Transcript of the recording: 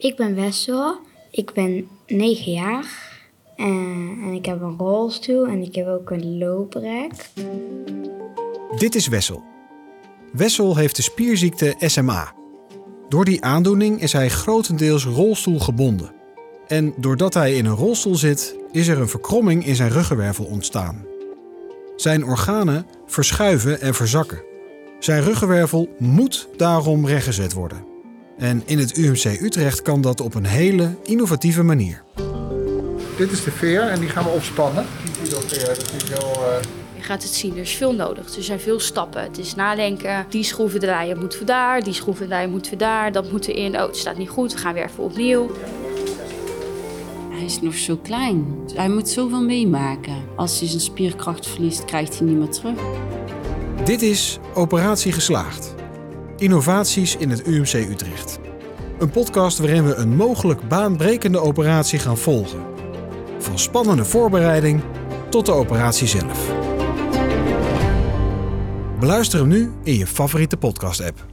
Ik ben Wessel, ik ben 9 jaar en, en ik heb een rolstoel en ik heb ook een looprek. Dit is Wessel. Wessel heeft de spierziekte SMA. Door die aandoening is hij grotendeels rolstoelgebonden. En doordat hij in een rolstoel zit, is er een verkromming in zijn ruggenwervel ontstaan. Zijn organen verschuiven en verzakken. Zijn ruggenwervel moet daarom rechtgezet worden. En in het UMC Utrecht kan dat op een hele innovatieve manier. Dit is de veer en die gaan we opspannen. Uh... Je gaat het zien, er is veel nodig. Er zijn veel stappen. Het is nadenken. Die schroevendraaier moeten we daar, die schroevendraaier moeten we daar. Dat moet erin. Oh, het staat niet goed. We gaan weer even opnieuw. Hij is nog zo klein. Hij moet zoveel meemaken. Als hij zijn spierkracht verliest, krijgt hij niet meer terug. Dit is Operatie Geslaagd. Innovaties in het UMC Utrecht. Een podcast waarin we een mogelijk baanbrekende operatie gaan volgen. Van spannende voorbereiding tot de operatie zelf. Beluister hem nu in je favoriete podcast-app.